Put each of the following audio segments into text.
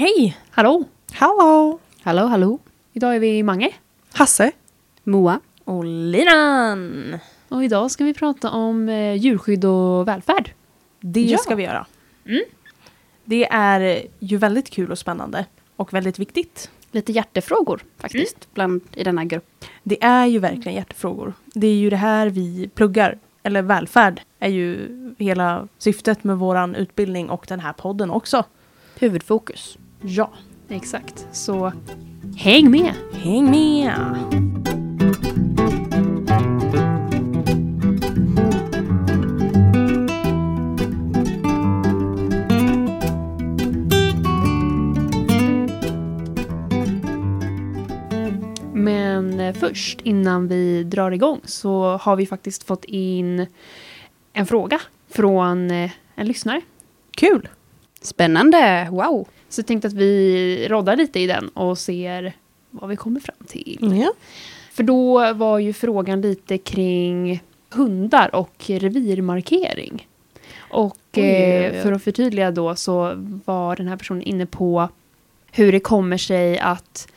Hej! Hallå! Hallå! Hallå, hallå. Idag är vi Mange. Hasse. Moa. Och Linan! Och idag ska vi prata om eh, djurskydd och välfärd. Det Ja. ska vi göra. Det är ju väldigt kul och spännande. Och väldigt viktigt. Lite hjärtefrågor faktiskt, bland, i denna grupp. Det är ju verkligen hjärtefrågor. Det är ju det här vi pluggar. Eller välfärd är ju hela syftet med våran utbildning och den här podden också. Huvudfokus. Ja, Exakt. Så häng med! häng med! Men först, innan vi drar igång, så har vi faktiskt fått in en fråga från eh, en lyssnare. Kul! Spännande, wow. Så jag tänkte att vi roddar lite i den och ser vad vi kommer fram till. Ja. För då var ju frågan lite kring hundar och revirmarkering. Och Oj, oj, eh, oj. för att förtydliga då så var den här personen inne på hur det kommer sig att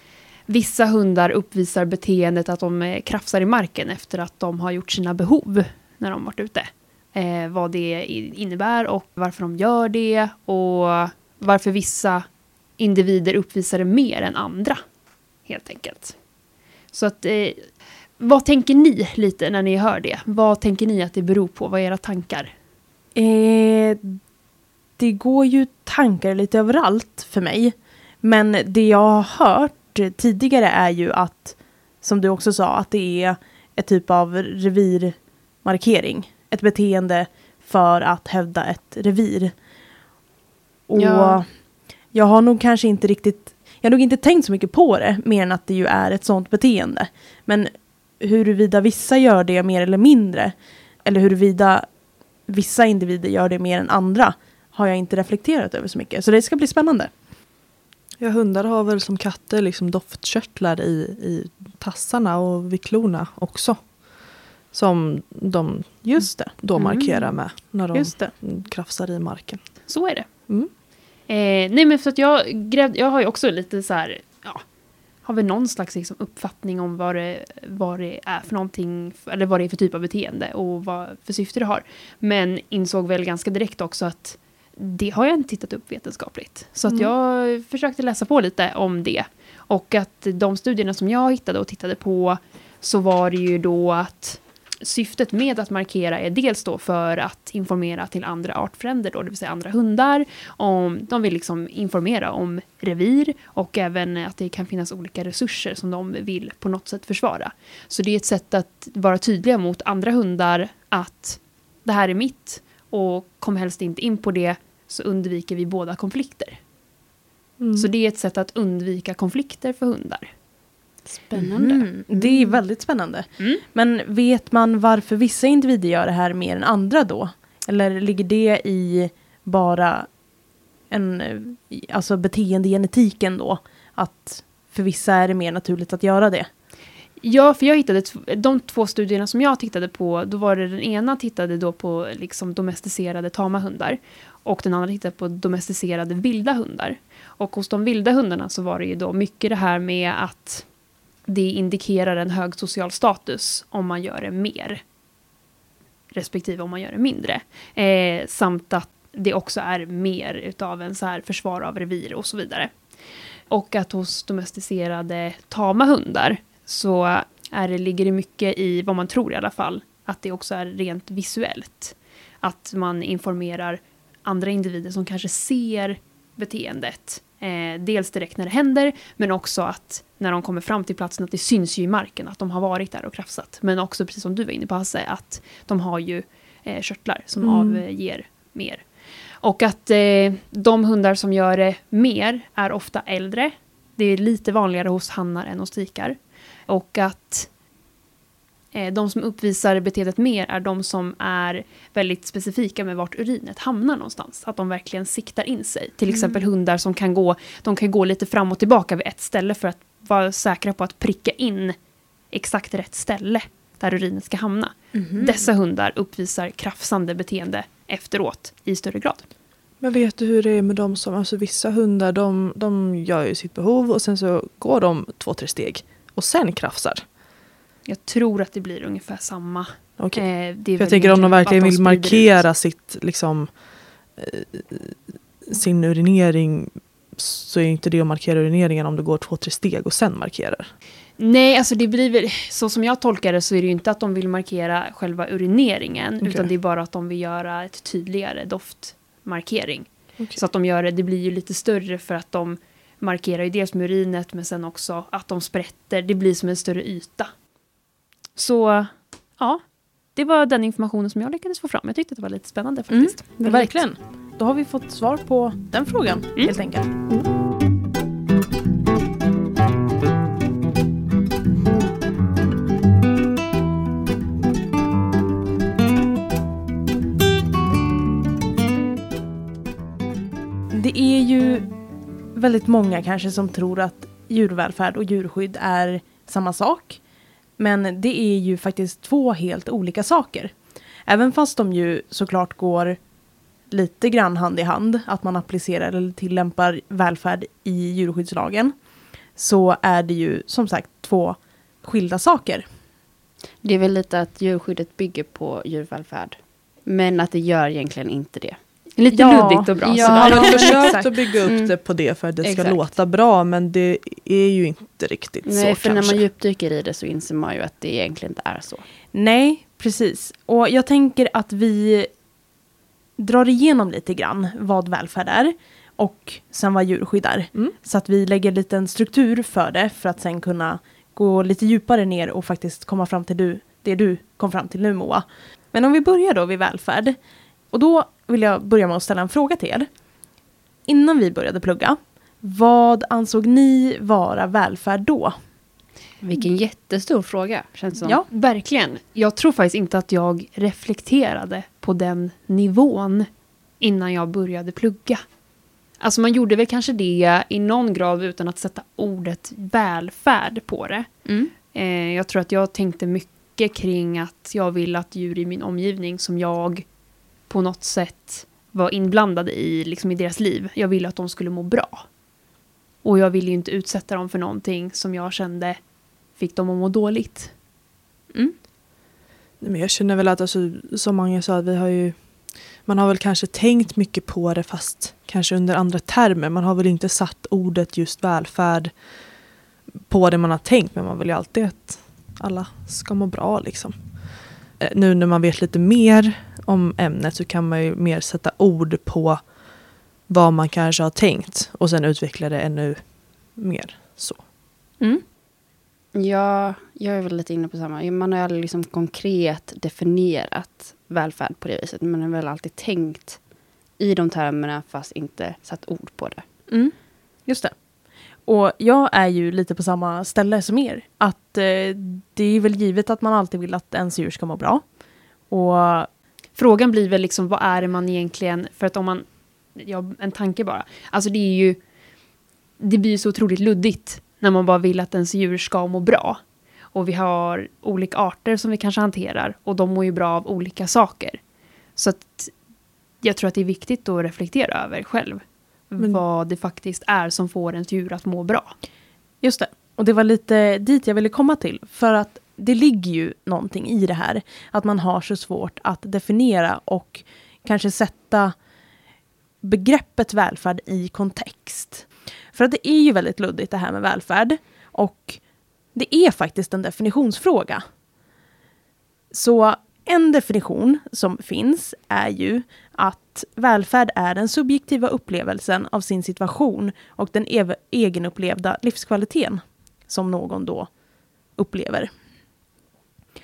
vissa hundar uppvisar beteendet att de eh, krafsar i marken efter att de har gjort sina behov när de varit ute. Eh, vad det innebär och varför de gör det och varför vissa individer uppvisar det mer än andra. Helt enkelt. Så att, eh, vad tänker ni lite när ni hör det? Vad tänker ni att det beror på? Vad är era tankar? Eh, det går ju tankar lite överallt för mig. Men det jag har hört tidigare är ju att, som du också sa, att det är ett typ av revirmarkering. Ett beteende för att hävda ett revir. Och Ja. jag har nog kanske inte riktigt, jag har nog inte tänkt så mycket på det, mer än att det ju är ett sånt beteende. Men huruvida vissa gör det mer eller mindre, eller huruvida vissa individer gör det mer än andra har jag inte reflekterat över så mycket. Så det ska bli spännande. Ja, hundar har väl som katter liksom doftkörtlar i, i tassarna och vid klorna också. Som de Just det. då Mm. markerar med när de Just det. krafsar i marken. Så är det. Mm. Eh, nej men för att jag grävde, jag har ju också lite så här, ja, har väl någon slags liksom uppfattning om vad det, vad det är för någonting, eller vad det är för typ av beteende och vad för syfte det har. Men insåg väl ganska direkt också att det har jag inte tittat upp vetenskapligt. Så att Mm. jag försökte läsa på lite om det. Och att de studierna som jag hittade och tittade på så var det ju då att syftet med att markera är dels då för att informera till andra artfränder, då, det vill säga andra hundar. Om, de vill liksom informera om revir och även att det kan finnas olika resurser som de vill på något sätt försvara. Så det är ett sätt att vara tydliga mot andra hundar att det här är mitt och kom helst inte in på det så undviker vi båda konflikter. Mm. Så det är ett sätt att undvika konflikter för hundar. Spännande. Mm. Det är väldigt spännande. Mm. Men vet man varför vissa individer gör det här mer än andra då? Eller ligger det i bara en eh, alltså beteendegenetiken då? Att för vissa är det mer naturligt att göra det. Ja, för jag hittade de två studierna som jag tittade på, då var det den ena tittade då på liksom domesticerade tama hundar och den andra tittade på domesticerade vilda hundar. Och hos de vilda hundarna så var det ju då mycket det här med att det indikerar en hög social status om man gör det mer. Respektive om man gör det mindre. Eh, samt att det också är mer utav en så här försvar av revir och så vidare. Och att hos domesticerade tama hundar så är det, ligger det mycket i, vad man tror i alla fall, att det också är rent visuellt. Att man informerar andra individer som kanske ser beteendet. Eh, dels direkt när det händer, men också att när de kommer fram till platsen att det syns ju i marken att de har varit där och krafsat. Men också, precis som du var inne på Hasse, att de har ju eh, körtlar som Mm. avger mer. Och att eh, de hundar som gör det mer är ofta äldre. Det är lite vanligare hos hannar än hos tikar. Och att de som uppvisar beteendet mer är de som är väldigt specifika med vart urinet hamnar någonstans. Att de verkligen siktar in sig. Till exempel hundar som kan gå, de kan gå lite fram och tillbaka vid ett ställe för att vara säkra på att pricka in exakt rätt ställe där urinet ska hamna. Mhm. Dessa hundar uppvisar krafsande beteende efteråt i större grad. Men vet du hur det är med de som, alltså vissa hundar de, de gör ju sitt behov och sen så går de två, tre steg och sen krafsar. Jag tror att det blir ungefär samma. Okej. Eh, jag tänker om de verkligen vill markera ut. sitt, liksom, eh, sin urinering så är inte det att markera urineringen om du går två, tre steg och sen markerar. Nej, alltså det blir väl, så som jag tolkar det så är det ju inte att de vill markera själva urineringen, Okej. utan det är bara att de vill göra ett tydligare doftmarkering. Okej. Så att de gör det, det blir ju lite större för att de markerar ju dels med urinet men sen också att de sprätter, det blir som en större yta. Så ja, det var den informationen som jag lyckades få fram. Jag tyckte att det var lite spännande Mm. faktiskt. Verkligen. Då har vi fått svar på den frågan Mm. helt enkelt. Det är ju väldigt många kanske som tror att djurvälfärd och djurskydd är samma sak. Men det är ju faktiskt två helt olika saker. Även fast de ju såklart går lite grann hand i hand, att man applicerar eller tillämpar välfärd i djurskyddslagen, så är det ju som sagt två skilda saker. Det är väl lite att djurskyddet bygger på djurvälfärd. Men att det gör egentligen inte det. Lite Ja, luddigt och bra. ja, Man har försökt att bygga upp Mm. det på det för att det ska Exakt. låta bra men det är ju inte riktigt Nej, så för kanske. när man djupdyker i det så inser man ju att det egentligen inte är så. Nej, precis. Och jag tänker att vi drar igenom lite grann vad välfärd är och sen vad djurskydd är. Mm. Så att vi lägger lite en struktur för det för att sen kunna gå lite djupare ner och faktiskt komma fram till du, det du kom fram till nu Moa. Men om vi börjar då vid välfärd. Och då vill jag börja med att ställa en fråga till er. Innan vi började plugga, vad ansåg ni vara välfärd då? Vilken jättestor fråga, känns som. Ja, verkligen. Jag tror faktiskt inte att jag reflekterade på den nivån innan jag började plugga. Alltså man gjorde väl kanske det i någon grad utan att sätta ordet välfärd på det. Mm. Eh, jag tror att jag tänkte mycket kring att jag vill att djur i min omgivning som jag på något sätt var inblandade i, liksom i deras liv. Jag ville att de skulle må bra. Och jag ville ju inte utsätta dem för någonting som jag kände fick dem att må dåligt. Nej, Men jag känner väl att alltså, som många sa, att vi har ju man har väl kanske tänkt mycket på det fast kanske under andra termer. Man har väl inte satt ordet just välfärd på det man har tänkt men man vill ju alltid att alla ska må bra liksom. Eh, Nu när man vet lite mer om ämnet så kan man ju mer sätta ord på vad man kanske har tänkt och sen utveckla det ännu mer så. Mm. Ja, jag är väl lite inne på samma. Man har aldrig liksom konkret definierat välfärd på det viset. Man har väl alltid tänkt i de termerna fast inte satt ord på det. Mm, just det. Och jag är ju lite på samma ställe som er. Att eh, det är väl givet att man alltid vill att ens djur ska må bra. Och Frågan blir väl liksom vad är det man egentligen, för att om man, ja, en tanke bara. Alltså det är ju, det blir ju så otroligt luddigt när man bara vill att ens djur ska må bra. Och vi har olika arter som vi kanske hanterar och de mår ju bra av olika saker. Så att jag tror att det är viktigt att reflektera över själv. Men- Vad det faktiskt är som får ens djur att må bra. just det. Och det var lite dit jag ville komma till. För att det ligger ju någonting i det här. Att man har så svårt att definiera och kanske sätta begreppet välfärd i kontext. För att det är ju väldigt luddigt det här med välfärd. Och det är faktiskt en definitionsfråga. Så en definition som finns är ju att välfärd är den subjektiva upplevelsen av sin situation och den ev- egenupplevda livskvaliteten som någon då upplever.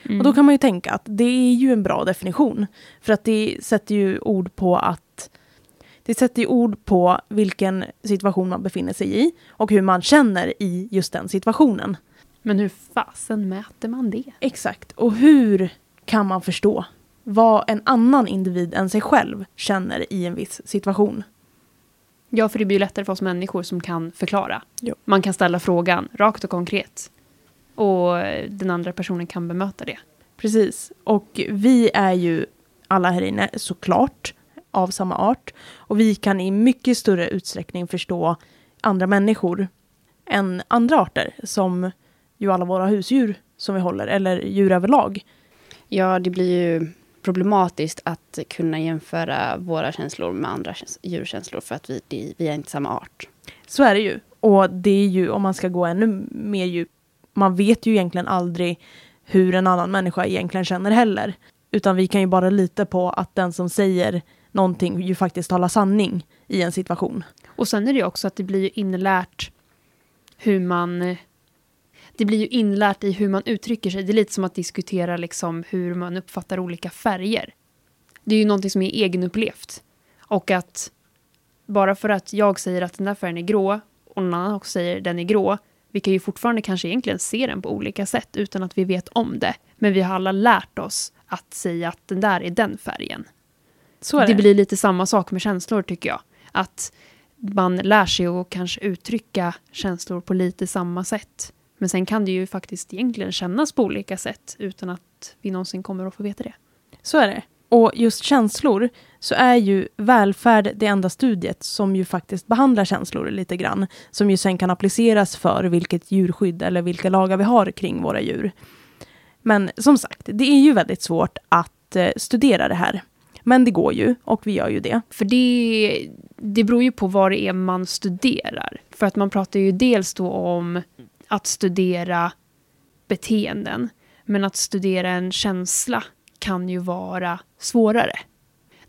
Och då kan man ju tänka att det är ju en bra definition. För att det sätter ju ord på att det sätter ju ord på vilken situation man befinner sig i och hur man känner i just den situationen. Men hur fasen mäter man det? Exakt. Och hur kan man förstå vad en annan individ än sig själv känner i en viss situation? Ja, för det blir ju lättare för oss människor som kan förklara. Jo. Man kan ställa frågan rakt och konkret. Och den andra personen kan bemöta det. Precis. Och vi är ju alla här inne såklart av samma art. Och vi kan i mycket större utsträckning förstå andra människor än andra arter, som ju alla våra husdjur som vi håller, eller djur överlag. Ja, det blir ju problematiskt att kunna jämföra våra känslor med andra käns- djurkänslor för att vi, vi är inte samma art. Så är det ju. Och det är ju, om man ska gå ännu mer djup, man vet ju egentligen aldrig hur en annan människa egentligen känner heller. Utan vi kan ju bara lita på att den som säger någonting ju faktiskt talar sanning i en situation. Och sen är det ju också att det blir ju inlärt hur man... Det blir ju inlärt i hur man uttrycker sig. Det är lite som att diskutera liksom hur man uppfattar olika färger. Det är ju någonting som är egenupplevt. Och att bara för att jag säger att den där färgen är grå och någon annan också säger den är grå, vi kan ju fortfarande kanske egentligen se den på olika sätt utan att vi vet om det. Men vi har alla lärt oss att säga att den där är den färgen. Så är det. det. blir lite samma sak med känslor tycker jag. Att man lär sig att kanske uttrycka känslor på lite samma sätt. Men sen kan det ju faktiskt egentligen kännas på olika sätt utan att vi någonsin kommer att få veta det. Så är det. Och just känslor så är ju välfärd det enda studiet som ju faktiskt behandlar känslor lite grann. Som ju sen kan appliceras för vilket djurskydd eller vilka lagar vi har kring våra djur. Men som sagt, det är ju väldigt svårt att eh, studera det här. Men det går ju och vi gör ju det. För det, det beror ju på vad det är man studerar. För att man pratar ju dels då om att studera beteenden. Men att studera en känsla kan ju vara svårare.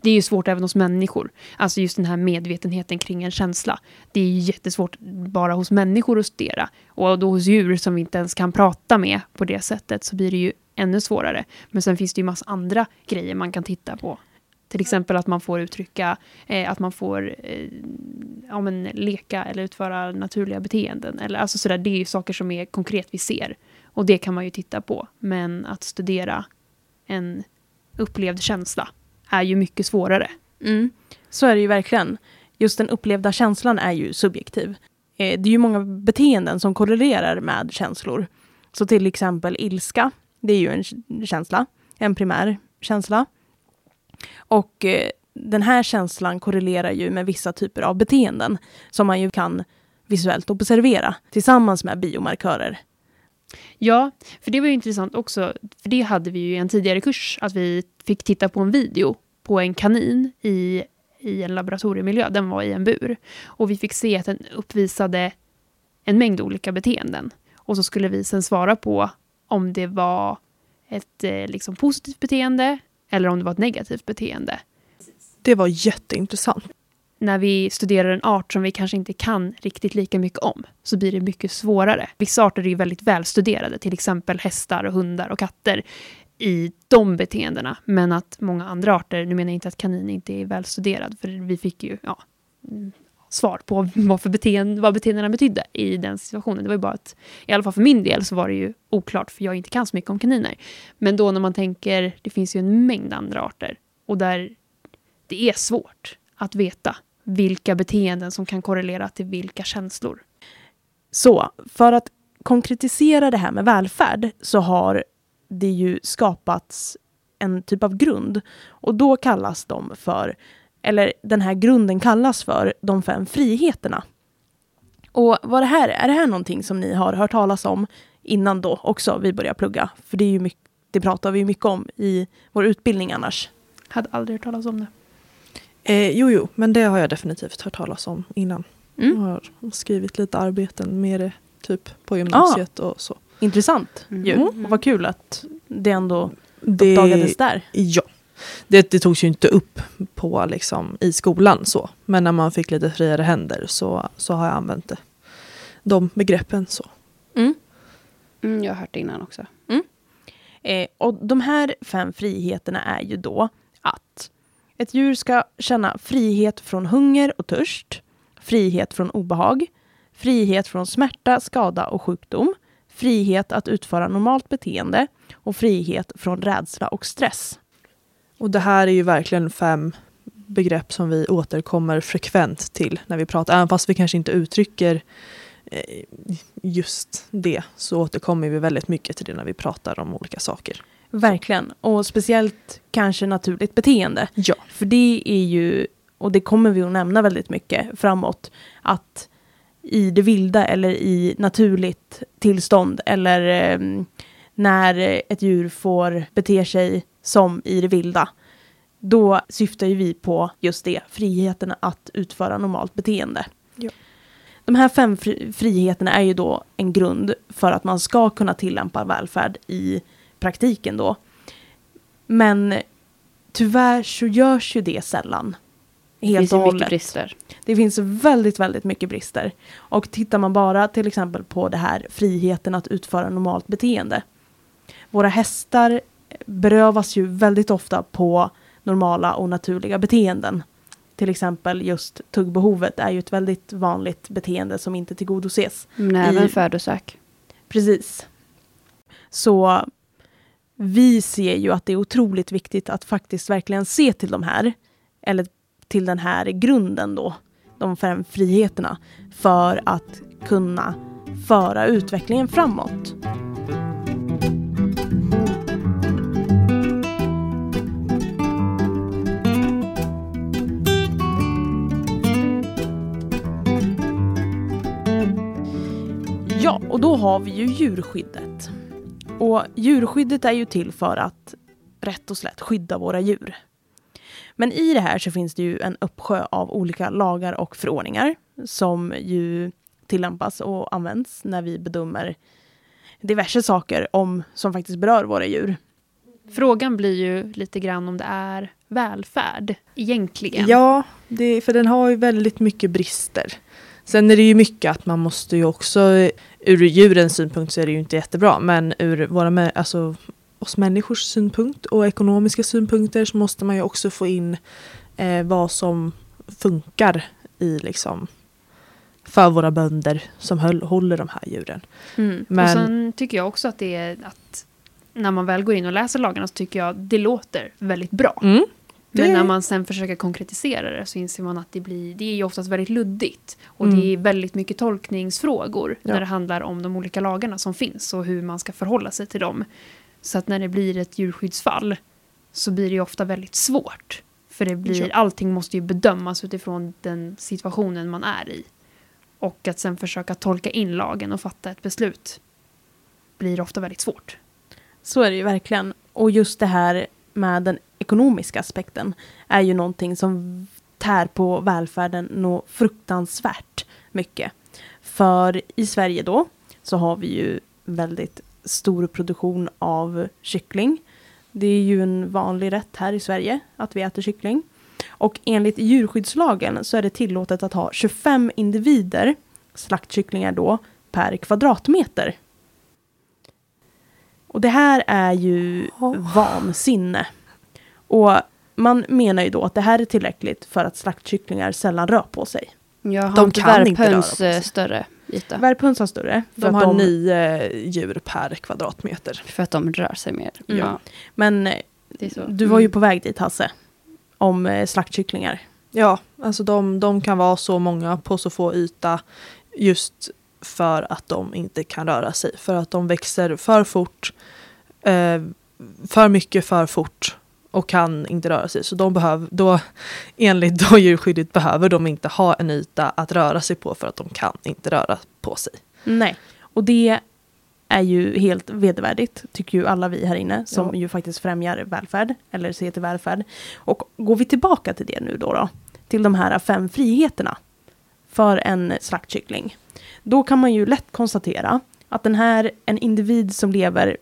Det är ju svårt även hos människor. Alltså just den här medvetenheten kring en känsla. Det är ju jättesvårt bara hos människor att studera. Och då hos djur som vi inte ens kan prata med på det sättet så blir det ju ännu svårare. Men sen finns det ju massa andra grejer man kan titta på. Till exempel att man får uttrycka, eh, att man får eh, ja, men, leka eller utföra naturliga beteenden. Eller, alltså sådär, det är ju saker som är konkret vi ser. Och det kan man ju titta på. Men att studera en upplevd känsla är ju mycket svårare. Mm. Så är det ju verkligen. Just den upplevda känslan är ju subjektiv. Eh, det är ju många beteenden som korrelerar med känslor. Så till exempel ilska, det är ju en känsla, en primär känsla. Och eh, den här känslan korrelerar ju med vissa typer av beteenden som man ju kan visuellt observera tillsammans med biomarkörer. Ja, för det var ju intressant också. För det hade vi ju i en tidigare kurs, att vi fick titta på en video på en kanin i, i en laboratoriemiljö. Den var i en bur. Och vi fick se att den uppvisade en mängd olika beteenden. Och så skulle vi sen svara på om det var ett eh, liksom, positivt beteende eller om det var ett negativt beteende. Det var jätteintressant. när vi studerar en art som vi kanske inte kan riktigt lika mycket om så blir det mycket svårare. Vissa arter är ju väldigt välstuderade, till exempel hästar, och hundar och katter i de beteendena. Men att många andra arter, nu menar jag inte att kanin inte är välstuderad, för vi fick ju ja, mm, svar på vad, för beteende, vad beteendena betydde i den situationen. Det var ju bara att, i alla fall för min del, så var det ju oklart, för jag inte kan så mycket om kaniner. Men då när man tänker, det finns ju en mängd andra arter, och där det är svårt att veta vilka beteenden som kan korrelera till vilka känslor. Så för att konkretisera det här med välfärd så har det ju skapats en typ av grund. Och då kallas de för, eller den här grunden kallas för de fem friheterna. Och vad det här är, är det här någonting som ni har hört talas om innan då också vi börjar plugga? För det, är ju mycket, det pratar vi ju mycket om i vår utbildning annars. Hade aldrig hört talas om det. Eh, jo, jo, men det har jag definitivt hört talas om innan. Mm. Jag har skrivit lite arbeten med det typ på gymnasiet och så. Intressant Mm. ju. Mm. Och vad kul att det ändå Det, uppdagades där. Ja. Det, det togs ju inte upp på, liksom, i skolan så. Men när man fick lite friare händer så, så har jag använt det. De begreppen så. Mm. Mm, jag har hört det innan också. Eh, och de här fem friheterna är ju då att ett djur ska känna frihet från hunger och törst, frihet från obehag, frihet från smärta, skada och sjukdom, frihet att utföra normalt beteende och frihet från rädsla och stress. Och det här är ju verkligen fem begrepp som vi återkommer frekvent till när vi pratar. Även fast vi kanske inte uttrycker eh, just det så återkommer vi väldigt mycket till det när vi pratar om olika saker. Verkligen. Och speciellt kanske naturligt beteende. Ja. För det är ju, och det kommer vi att nämna väldigt mycket framåt, att i det vilda eller i naturligt tillstånd eller eh, när ett djur får bete sig som i det vilda, då syftar ju vi på just det, friheten att utföra normalt beteende. Ja. De här fem fri- friheterna är ju då en grund för att man ska kunna tillämpa välfärd i praktiken då. Men tyvärr så görs ju det sällan. Det Helt finns och hållet. brister. Det finns väldigt, väldigt mycket brister. Och tittar man bara till exempel på det här friheten att utföra normalt beteende. Våra hästar berövas ju väldigt ofta på normala och naturliga beteenden. Till exempel just tuggbehovet är ju ett väldigt vanligt beteende som inte tillgodoses. Men även I- födosök. Precis. Så vi ser ju att det är otroligt viktigt att faktiskt verkligen se till de här, eller till den här grunden då, de fem friheterna, för att kunna föra utvecklingen framåt. Ja, och då har vi ju djurskyddet. Och djurskyddet är ju till för att rätt och slätt skydda våra djur. Men i det här så finns det ju en uppsjö av olika lagar och förordningar som ju tillämpas och används när vi bedömer diverse saker om, som faktiskt berör våra djur. Frågan blir ju lite grann om det är välfärd egentligen. Ja, det, för den har ju väldigt mycket brister. Sen är det ju mycket att man måste ju också, ur djurens synpunkt så är det ju inte jättebra, men ur våra, alltså, oss människors synpunkt och ekonomiska synpunkter så måste man ju också få in eh, vad som funkar i liksom för våra bönder som höll, håller de här djuren. Mm. Men- Och sen tycker jag också att det är att när man väl går in och läser lagarna så tycker jag det låter väldigt bra. Mm. Men Det- när man sen försöker konkretisera det så inser man att det blir, det är ju oftast väldigt luddigt. Och Mm. det är väldigt mycket tolkningsfrågor Ja. när det handlar om de olika lagarna som finns och hur man ska förhålla sig till dem. Så att när det blir ett djurskyddsfall så blir det ju ofta väldigt svårt. För det blir, Ja. allting måste ju bedömas utifrån den situationen man är i. Och att sen försöka tolka in lagen och fatta ett beslut blir ofta väldigt svårt. Så är det ju verkligen. Och just det här med den ekonomiska aspekten är ju någonting som tär på välfärden nå fruktansvärt mycket. För i Sverige då så har vi ju väldigt stor produktion av kyckling. Det är ju en vanlig rätt här i Sverige att vi äter kyckling. Och enligt djurskyddslagen så är det tillåtet att ha 25 individer slaktkycklingar då per kvadratmeter. Och det här är ju Oh. vansinne. Och man menar ju då att det här är tillräckligt för att slaktkycklingar sällan rör på sig. Jag har De inte kan inte röra på sig. eh, större yta. Värphöns har större. De har nio djur per kvadratmeter. För att de rör sig mer. Mm. Ja, Men eh, det är så. du var ju Mm. på väg dit Hasse. Om eh, slaktkycklingar. Ja, alltså de, de kan vara så många på så få yta just för att de inte kan röra sig. För att de växer för fort, eh, för mycket för fort och kan inte röra sig. Så de behöver, då, enligt då djurskyddet behöver de inte ha en yta att röra sig på för att de kan inte röra på sig. Nej. Och det är ju helt vedervärdigt, tycker ju alla vi här inne, som Ja. ju faktiskt främjar välfärd, eller ser till välfärd. Och går vi tillbaka till det nu då, då till de här fem friheterna för en slaktkyckling, då kan man ju lätt konstatera att den här, en individ som lever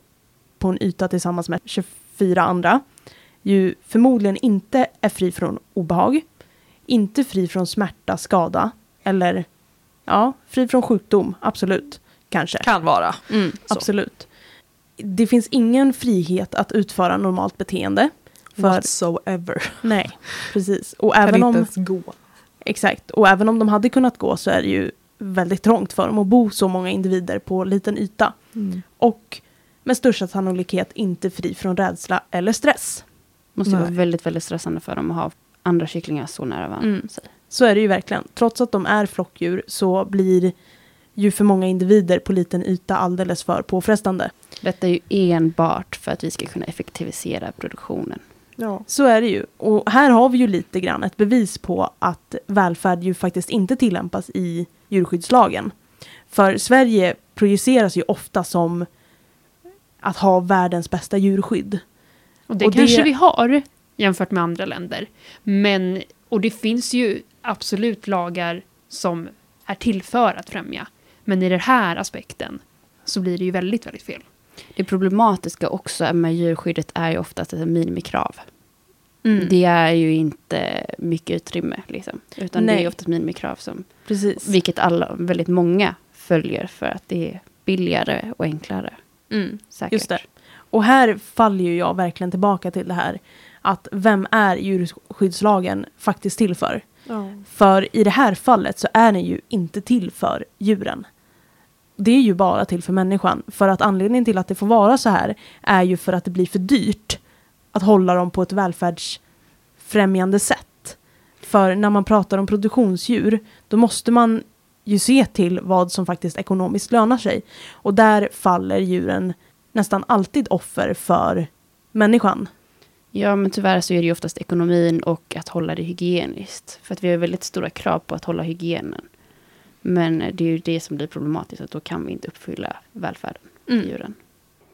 på en yta tillsammans med 24 andra, ju förmodligen inte är fri från obehag, inte fri från smärta, skada, eller ja, fri från sjukdom, absolut, kanske. Kan vara. Mm, absolut. Det finns ingen frihet att utföra normalt beteende. För, Whatsoever. nej, precis. Och Kan även inte om, ens gå. exakt, och även om de hade kunnat gå så är det ju väldigt trångt för dem att bo så många individer på liten yta. Mm. Och med största sannolikhet inte fri från rädsla eller stress. Måste ju vara Nej. väldigt, väldigt stressande för dem att ha andra kycklingar så nära varandra. Mm. Så är det ju verkligen. Trots att de är flockdjur så blir ju för många individer på liten yta alldeles för påfrestande. Detta är ju enbart för att vi ska kunna effektivisera produktionen. Ja. Så är det ju. Och här har vi ju lite grann ett bevis på att välfärd ju faktiskt inte tillämpas i djurskyddslagen. För Sverige projiceras ju ofta som att ha världens bästa djurskydd. Och det Och det- kanske vi har jämfört med andra länder. Men, och det finns ju absolut lagar som är till för att främja. Men i den här aspekten så blir det ju väldigt, väldigt fel. Det problematiska också med djurskyddet är ju oftast ett minimikrav. Mm. Det är ju inte mycket utrymme, liksom. utan det Nej. är oftast minimikrav som, Precis. vilket alla, väldigt många följer för att det är billigare och enklare. Mm. Säkert. Just det. Och här faller ju jag verkligen tillbaka till det här att vem är djurskyddslagen faktiskt till för? Ja. För i det här fallet så är den ju inte till för djuren. Det är ju bara till för människan. För att anledningen till att det får vara så här är ju för att det blir för dyrt att hålla dem på ett välfärdsfrämjande sätt. För när man pratar om produktionsdjur då måste man ju se till vad som faktiskt ekonomiskt lönar sig. Och där faller djuren nästan alltid offer för människan. Ja, men tyvärr så är det ju oftast ekonomin och att hålla det hygieniskt. För att vi har väldigt stora krav på att hålla hygienen. Men det är ju det som blir problematiskt, att då kan vi inte uppfylla välfärden Mm. djuren.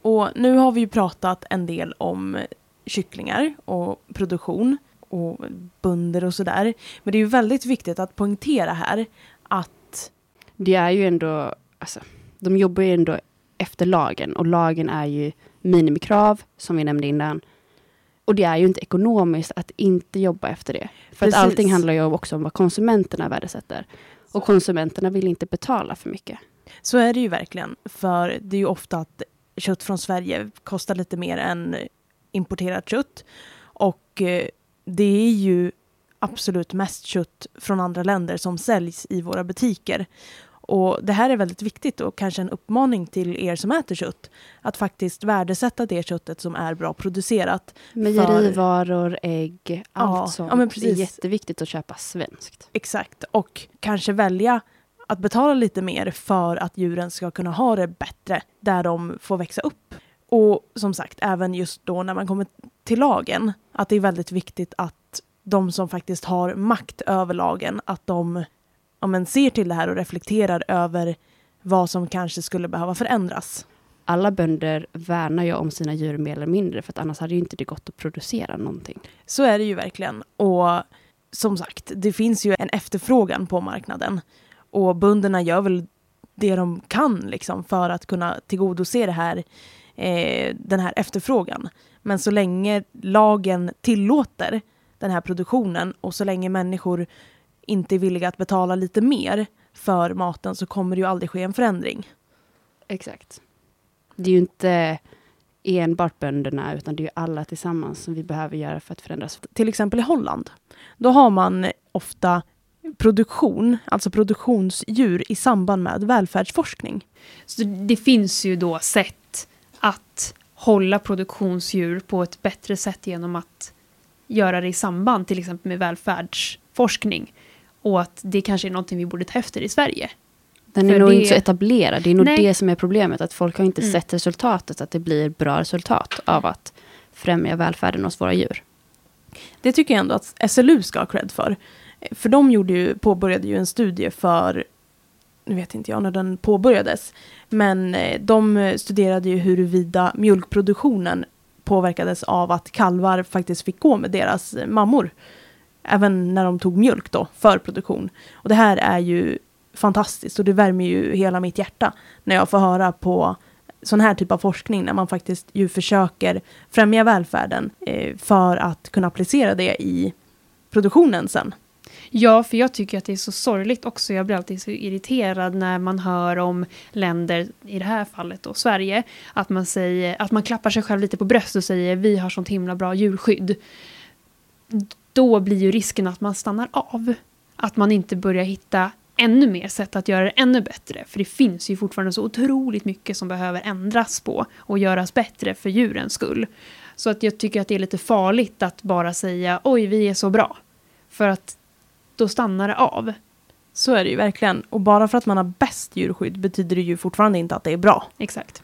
Och nu har vi ju pratat en del om kycklingar och produktion och bönder och sådär. Men det är ju väldigt viktigt att poängtera här att Det är ju ändå, alltså, de jobbar ju ändå efter lagen och lagen är ju minimikrav, som vi nämnde innan. Och det är ju inte ekonomiskt att inte jobba efter det. För Precis. att allting handlar ju också om vad konsumenterna värdesätter. Och konsumenterna vill inte betala för mycket. så är det ju verkligen. För det är ju ofta att kött från Sverige kostar lite mer än importerat kött. Och eh, det är ju absolut mest kött från andra länder som säljs i våra butiker. Och det här är väldigt viktigt och kanske en uppmaning till er som äter kött att faktiskt värdesätta det köttet som är bra producerat. Mejerivaror, ägg, allt Ja, sånt. ja, men det är precis. jätteviktigt att köpa svenskt. Exakt. Och kanske välja att betala lite mer för att djuren ska kunna ha det bättre där de får växa upp. Och som sagt, även just då när man kommer till lagen, att det är väldigt viktigt att de som faktiskt har makt över lagen, att de ja, men, ser till det här och reflekterar över vad som kanske skulle behöva förändras. Alla bönder värnar ju om sina djur mer eller mindre, för att annars hade ju inte det gått att producera någonting. Så är det ju verkligen. Och som sagt, det finns ju en efterfrågan på marknaden. Och bönderna gör väl det de kan liksom för att kunna tillgodose det här, eh, den här efterfrågan. Men så länge lagen tillåter den här produktionen och så länge människor inte är villiga att betala lite mer för maten så kommer det ju aldrig ske en förändring. Exakt. Det är ju inte enbart bönderna, utan det är ju alla tillsammans som vi behöver göra för att förändras. till exempel i Holland, då har man ofta produktion, alltså produktionsdjur i samband med välfärdsforskning. Så det finns ju då sätt att hålla produktionsdjur på ett bättre sätt genom att göra det i samband till exempel med välfärdsforskning. Och att det kanske är någonting vi borde ta efter i Sverige. Den är nog det- inte så etablerad. Det är nog Nej. det som är problemet. Att folk har inte Mm. sett resultatet. Att det blir bra resultat av att främja välfärden hos våra djur. Det tycker jag ändå att SLU ska ha cred för. För de gjorde ju, påbörjade ju en studie för, nu vet inte jag när den påbörjades, men eh, de studerade ju huruvida mjölkproduktionen påverkades av att kalvar faktiskt fick gå med deras eh, mammor. Även när de tog mjölk då, för produktion. Och det här är ju fantastiskt och det värmer ju hela mitt hjärta när jag får höra på sån här typ av forskning när man faktiskt ju försöker främja välfärden eh, för att kunna applicera det i produktionen sen. Ja, för jag tycker att det är så sorgligt också. Jag blir alltid så irriterad när man hör om länder, i det här fallet då Sverige, att man, säger, att man klappar sig själv lite på bröstet och säger vi har sånt himla bra djurskydd. Då blir ju risken att man stannar av. Att man inte börjar hitta ännu mer sätt att göra det ännu bättre. För det finns ju fortfarande så otroligt mycket som behöver ändras på och göras bättre för djurens skull. Så att jag tycker att det är lite farligt att bara säga oj, vi är så bra. För att då stannar det av. Så är det ju verkligen. Och bara för att man har bäst djurskydd betyder det ju fortfarande inte att det är bra. Exakt.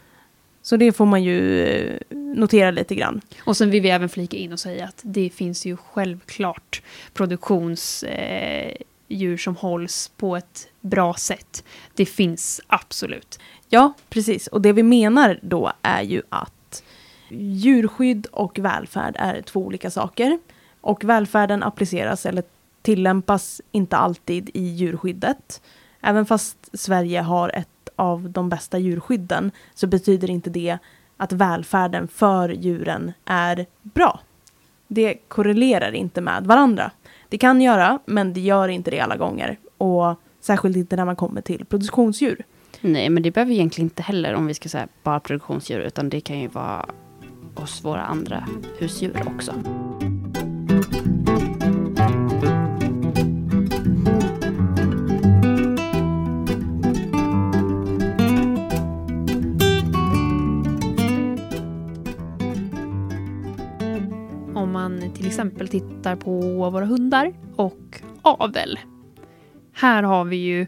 Så det får man ju eh, notera lite grann. Och sen vill vi även flika in och säga att det finns ju självklart produktionsdjur eh, som hålls på ett bra sätt. Det finns absolut. Ja, precis. Och det vi menar då är ju att djurskydd och välfärd är två olika saker. Och välfärden appliceras eller tillämpas inte alltid i djurskyddet. Även fast Sverige har ett av de bästa djurskydden så betyder inte det att välfärden för djuren är bra. Det korrelerar inte med varandra. Det kan göra, men det gör inte det alla gånger. Och särskilt inte när man kommer till produktionsdjur. Nej, men det behöver egentligen inte heller om vi ska säga bara produktionsdjur, utan det kan ju vara oss våra andra husdjur också. Man till exempel tittar på våra hundar och avel. Här har vi ju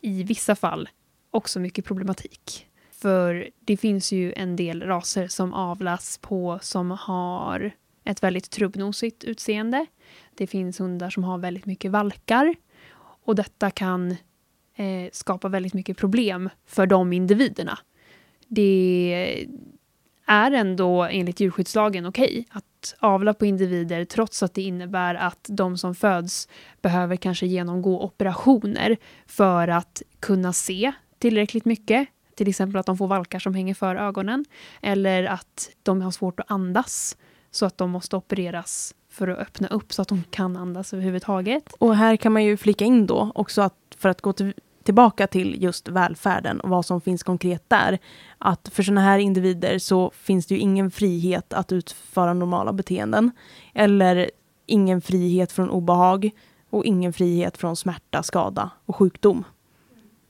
i vissa fall också mycket problematik. För det finns ju en del raser som avlas på som har ett väldigt trubbnosigt utseende. Det finns hundar som har väldigt mycket valkar. Och detta kan eh, skapa väldigt mycket problem för de individerna. Det är ändå enligt djurskyddslagen okej okay att avla på individer trots att det innebär att de som föds behöver kanske genomgå operationer för att kunna se tillräckligt mycket. Till exempel att de får valkar som hänger för ögonen. Eller att de har svårt att andas så att de måste opereras för att öppna upp så att de kan andas överhuvudtaget. Och här kan man ju flika in då också att för att gå till, tillbaka till just välfärden och vad som finns konkret där. Att för sådana här individer så finns det ju ingen frihet att utföra normala beteenden. Eller ingen frihet från obehag och ingen frihet från smärta, skada och sjukdom.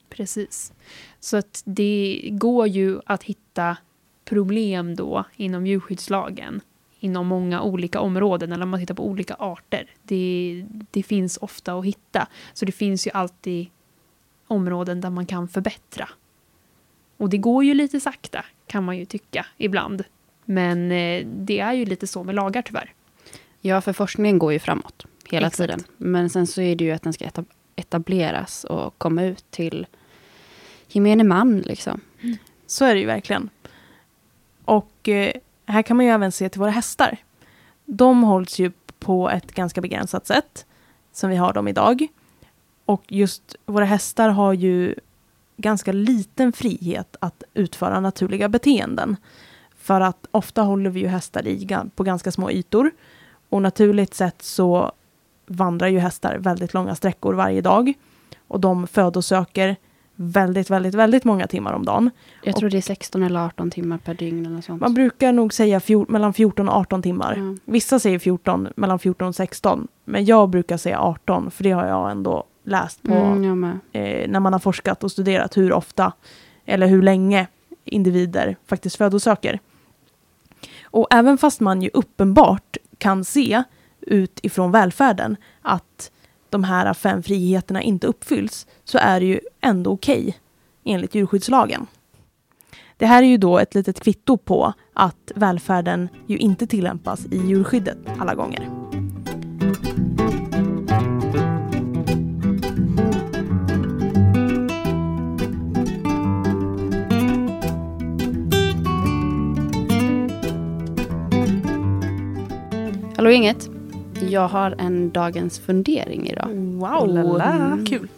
Precis. Så att det går ju att hitta problem då inom djurskyddslagen inom många olika områden eller om man tittar på olika arter. Det, det finns ofta att hitta. Så det finns ju alltid områden där man kan förbättra. Och det går ju lite sakta kan man ju tycka ibland. Men eh, det är ju lite så med lagar tyvärr. Ja, för forskningen går ju framåt hela Exakt. tiden. Men sen så är det ju att den ska etab- etableras och komma ut till gemene man liksom. Så är det ju verkligen. Och eh, här kan man ju även se till våra hästar. De hålls ju på ett ganska begränsat sätt som vi har dem idag. Och just våra hästar har ju ganska liten frihet att utföra naturliga beteenden. För att ofta håller vi ju hästar i, på ganska små ytor. Och naturligt sett så vandrar ju hästar väldigt långa sträckor varje dag. Och de födosöker väldigt, väldigt, väldigt många timmar om dagen. Jag tror det är 16 eller 18 timmar per dygn eller sånt. Man brukar nog säga fjor- mellan 14 och 18 timmar. Ja. Vissa säger 14, mellan 14 och 16. Men jag brukar säga 18, för det har jag ändå läst på Mm, eh, när man har forskat och studerat hur ofta eller hur länge individer faktiskt födosöker. Och även fast man ju uppenbart kan se utifrån välfärden att de här fem friheterna inte uppfylls så är det ju ändå okej enligt djurskyddslagen. Det här är ju då ett litet kvitto på att välfärden ju inte tillämpas i djurskyddet alla gånger. Hallå gänget. Jag har en dagens fundering idag. Wow! lala. Mm. Kul!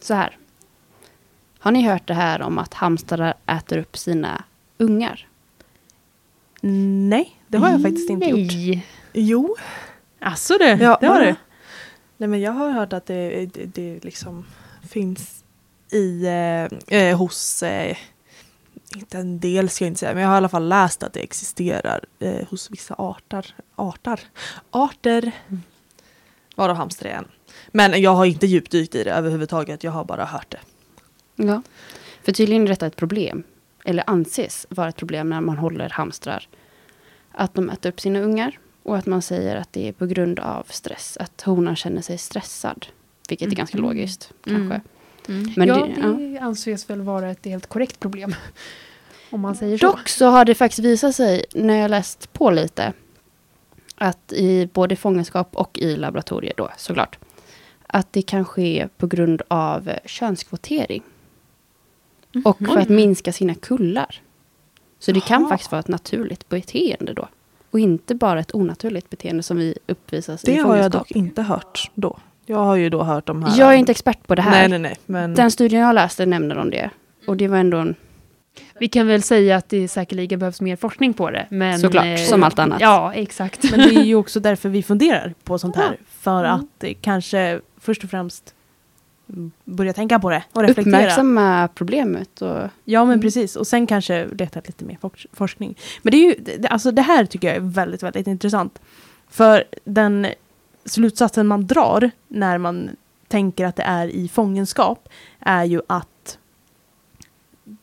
Så här. Har ni hört det här om att hamstrar äter upp sina ungar? Nej, det har jag faktiskt inte gjort. Jo, Alltså det, Ja, det har du. Nej, men jag har hört att det, det, det liksom finns i, eh, eh, hos, eh, inte en del ska jag inte säga, men jag har i alla fall läst att det existerar eh, hos vissa arter. Arter? Arter. Varav hamster är en. Men jag har inte djupdykt i det överhuvudtaget, jag har bara hört det. Ja. För tydligen är detta ett problem. Eller anses vara ett problem när man håller hamstrar. Att de äter upp sina ungar. Och att man säger att det är på grund av stress. Att honan känner sig stressad Vilket är ganska Mm. logiskt Mm. Kanske. Men Men ja, det- det, anses väl vara ett helt korrekt problem. Om man säger så. Dock så har det faktiskt visat sig, när jag läst på lite, att i både fångenskap och i laboratorier då såklart, att det kan ske på grund av könskvotering. Och för att minska sina kullar. Så det kan Jaha. faktiskt vara ett naturligt beteende då. Och inte bara ett onaturligt beteende som vi uppvisas Det i har jag fångenskap. dock inte hört då. Jag har ju då hört de här. Jag är inte expert på det här. Nej, nej, nej. Men Den studien jag läste nämner om det. Och det var ändå en... Vi kan väl säga att det säkerligen behövs mer forskning på det. Men, Såklart, som allt annat. Ja, exakt. Men det är ju också därför vi funderar på sånt här. För Mm. att eh, kanske först och främst börja tänka på det och reflektera. Uppmärksamma problemet. Och, Ja men Mm. precis och sen kanske leta lite mer forsk- forskning. Men det är ju, alltså det här tycker jag är väldigt, väldigt intressant. För den slutsatsen man drar när man tänker att det är i fångenskap är ju att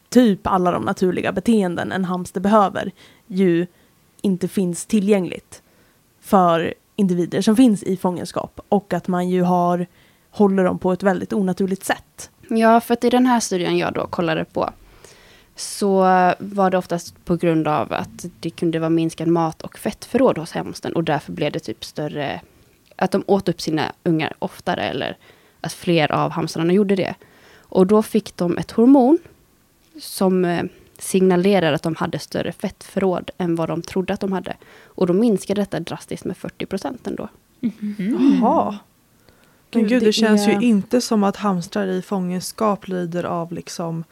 typ alla de naturliga beteenden en hamster behöver ju inte finns tillgängligt för individer som finns i fångenskap och att man ju har håller dem på ett väldigt onaturligt sätt. Ja, för att i den här studien jag då kollade på så var det oftast på grund av att det kunde vara minskad mat och fettförråd hos hamstern och därför blev det typ större, att de åt upp sina ungar oftare eller att fler av hamstrarna gjorde det. Och då fick de ett hormon som eh, signalerade att de hade större fettförråd än vad de trodde att de hade. Och då minskade detta drastiskt med 40 procent ändå. Jaha. Men Gud, gud, det, det känns är- ju inte som att hamstrar i fångenskap lider av liksom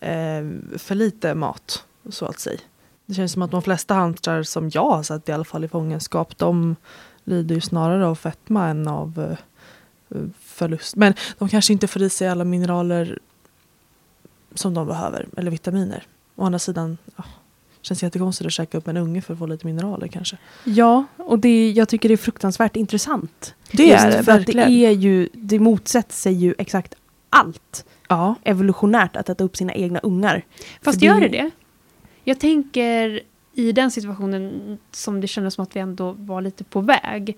eh, för lite mat, så att säga. Det känns som att de flesta hamstrar som jag har sett i alla fall i fångenskap, de lider ju snarare av fetma än av eh, förlust. Men de kanske inte får i sig alla mineraler som de behöver, eller vitaminer. Å andra sidan, ja, känns jättekonstigt att käka upp en unge för att få lite mineraler kanske. Ja, och det, jag tycker det är fruktansvärt intressant. Det Just är det för att det verkligen. är ju, det motsätter sig ju exakt allt Ja. evolutionärt att äta upp sina egna ungar. Fast För gör det- det det? Jag tänker i den situationen som det kändes som att vi ändå var lite på väg.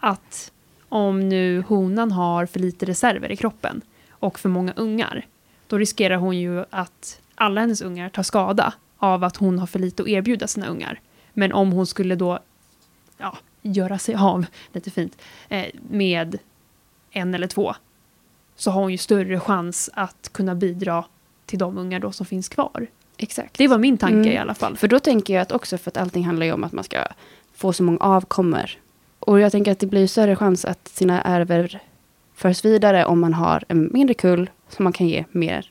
Att om nu honan har för lite reserver i kroppen och för många ungar. Då riskerar hon ju att alla hennes ungar tar skada av att hon har för lite att erbjuda sina ungar. Men om hon skulle då ja, göra sig av, lite fint, eh, med en eller två. Så har hon ju större chans att kunna bidra till de ungar då som finns kvar. Exakt. Det var min tanke Mm. i alla fall. För då tänker jag att också för att allting handlar ju om att man ska få så många avkommor. Och jag tänker att det blir större chans att sina ärver förs vidare om man har en mindre kull som man kan ge mer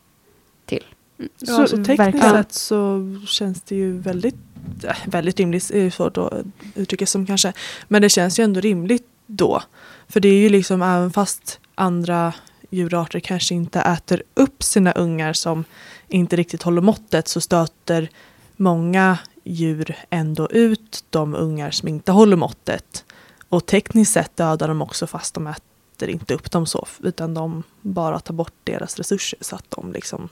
till. Ja, så tekniskt verkligen. sett så känns det ju väldigt, äh, väldigt rimligt, är ju svårt att uttrycka som kanske. Men det känns ju ändå rimligt då. För det är ju liksom även fast andra djurarter kanske inte äter upp sina ungar som inte riktigt håller måttet så stöter många djur ändå ut de ungar som inte håller måttet. Och tekniskt sett dödar de också fast de äter inte upp dem så utan de bara tar bort deras resurser så att de liksom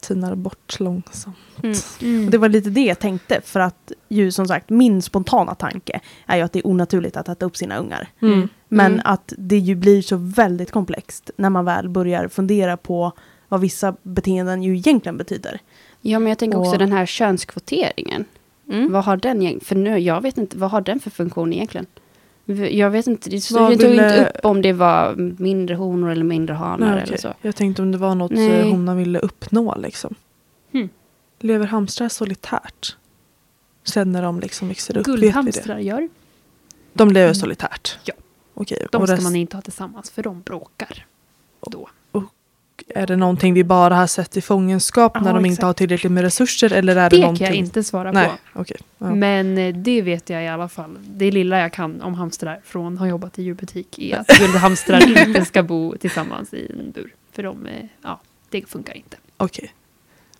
tinar bort långsamt. Och det var lite det jag tänkte för att ju som sagt min spontana tanke är ju att det är onaturligt att äta upp sina ungar. Mm. Men Mm. att det ju blir så väldigt komplext när man väl börjar fundera på vad vissa beteenden ju egentligen betyder. Ja, men jag tänker också Och- den här könskvoteringen. Mm. Vad har den? För nu, jag vet inte, vad har den för funktion egentligen? Jag vet inte, det stod tog ville- inte upp om det var mindre honor eller mindre hanar Nej, eller okej. så. Jag tänkte om det var något Nej. eh, hon ville uppnå liksom. Hmm. Lever hamstrar solitärt? Sen när de liksom växer upp, vet vi det? Guldhamstrar gör. De lever Mm. solitärt? Ja. Okej, De och ska rest- man inte ha tillsammans för de bråkar. Då. är det någonting vi bara har sett i fångenskap Ja, när de inte exakt. har tillräckligt med resurser? Eller är Det det, kan någonting? jag inte svara Nej, på. okej. Ja. Men eh, det vet jag i alla fall. Det lilla jag kan om hamstrar från att ha jobbat i djurbutik är att guldhamstrar inte ska bo tillsammans i en bur. För de, eh, ja, det funkar inte. Okej.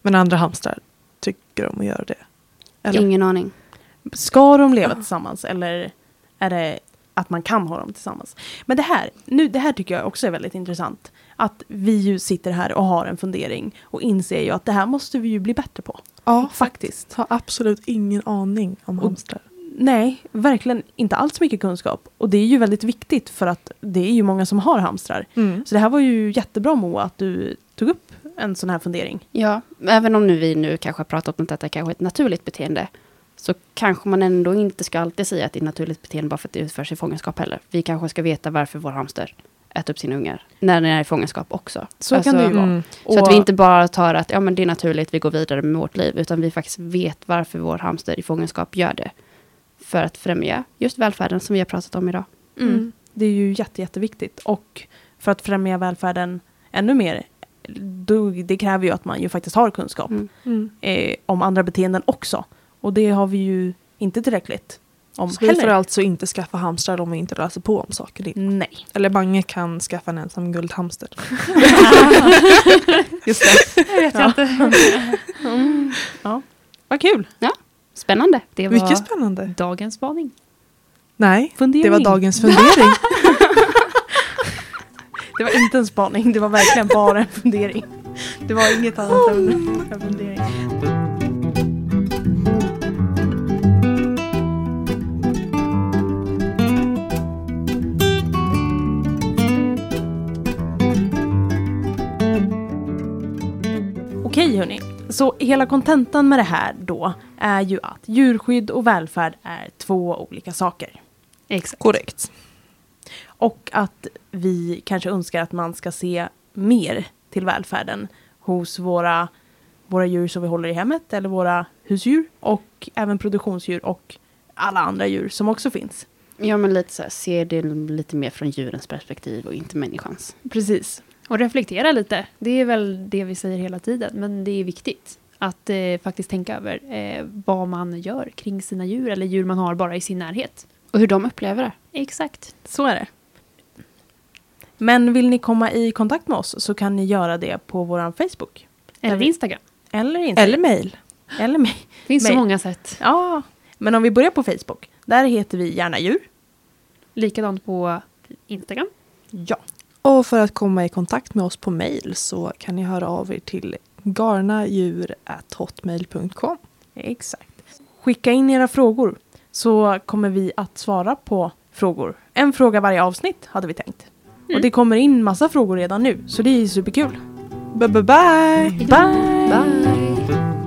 Men andra hamstrar tycker om att göra det? Eller? Ingen aning. Ska de leva tillsammans eller är det att man kan ha dem tillsammans? Men det här, nu, det här tycker jag också är väldigt intressant. Att vi ju sitter här och har en fundering och inser ju att det här måste vi ju bli bättre på. Ja, Faktiskt. har absolut ingen aning om Och- hamstrar. nej, verkligen inte alls mycket kunskap. Och det är ju väldigt viktigt för att det är ju många som har hamstrar. Mm. Så det här var ju jättebra Moa att du tog upp en sån här fundering. Ja, även om nu vi nu kanske har pratat om att detta kanske är ett naturligt beteende. Så kanske man ändå inte ska alltid säga att det är naturligt beteende bara för att det utförs i fångenskap heller. Vi kanske ska veta varför vår hamster äter upp sina ungar när den är i fångenskap också. Så kan det ju vara. Mm. Så att vi inte bara tar att ja, men det är naturligt, vi går vidare med vårt liv, utan vi faktiskt vet varför vår hamster i fångenskap gör det. För att främja just välfärden som vi har pratat om idag. Mm. Det är ju jätte, jätteviktigt. Och för att främja välfärden ännu mer, då, det kräver ju att man ju faktiskt har kunskap Mm. Mm. eh, om andra beteenden också. Och det har vi ju inte tillräckligt om Så vi får heller. alltså inte skaffa hamstrar om vi inte läser på om saker. Nej, Eller Mange kan skaffa en ensam guldhamster. just det. Det vet jag inte. Mm. Ja, vad kul. Spännande. Det var Mycket spännande. dagens spaning. Nej, Fundering. det var dagens fundering. Det var inte en spaning, det var verkligen bara en fundering. Det var inget annat än en fundering. Okej hörni, så hela kontentan med det här då är ju att djurskydd och välfärd är två olika saker. Exakt. Korrekt. Och att vi kanske önskar att man ska se mer till välfärden hos våra, våra djur som vi håller i hemmet eller våra husdjur och även produktionsdjur och alla andra djur som också finns. Ja, men lite så här, se det lite mer från djurens perspektiv och inte människans. Precis. Och reflektera lite. Det är väl det vi säger hela tiden. Men det är viktigt att eh, faktiskt tänka över eh, vad man gör kring sina djur eller djur man har bara i sin närhet. Och hur de upplever det. Exakt. Så är det. Men vill ni komma i kontakt med oss så kan ni göra det på vår Facebook. Eller vi- Instagram. Eller inte. Eller mejl. Eller mig. Det finns så Mail. många sätt. Ja, men om vi börjar på Facebook. Där heter vi gärna djur. Likadant på Instagram. Ja. Och för att komma i kontakt med oss på mejl så kan ni höra av er till garnadjur.hotmail.com. Exakt. Skicka in era frågor så kommer vi att svara på frågor. En fråga varje avsnitt hade vi tänkt. Mm. Och det kommer in massa frågor redan nu så det är superkul. Bye bye bye! Bye! Bye!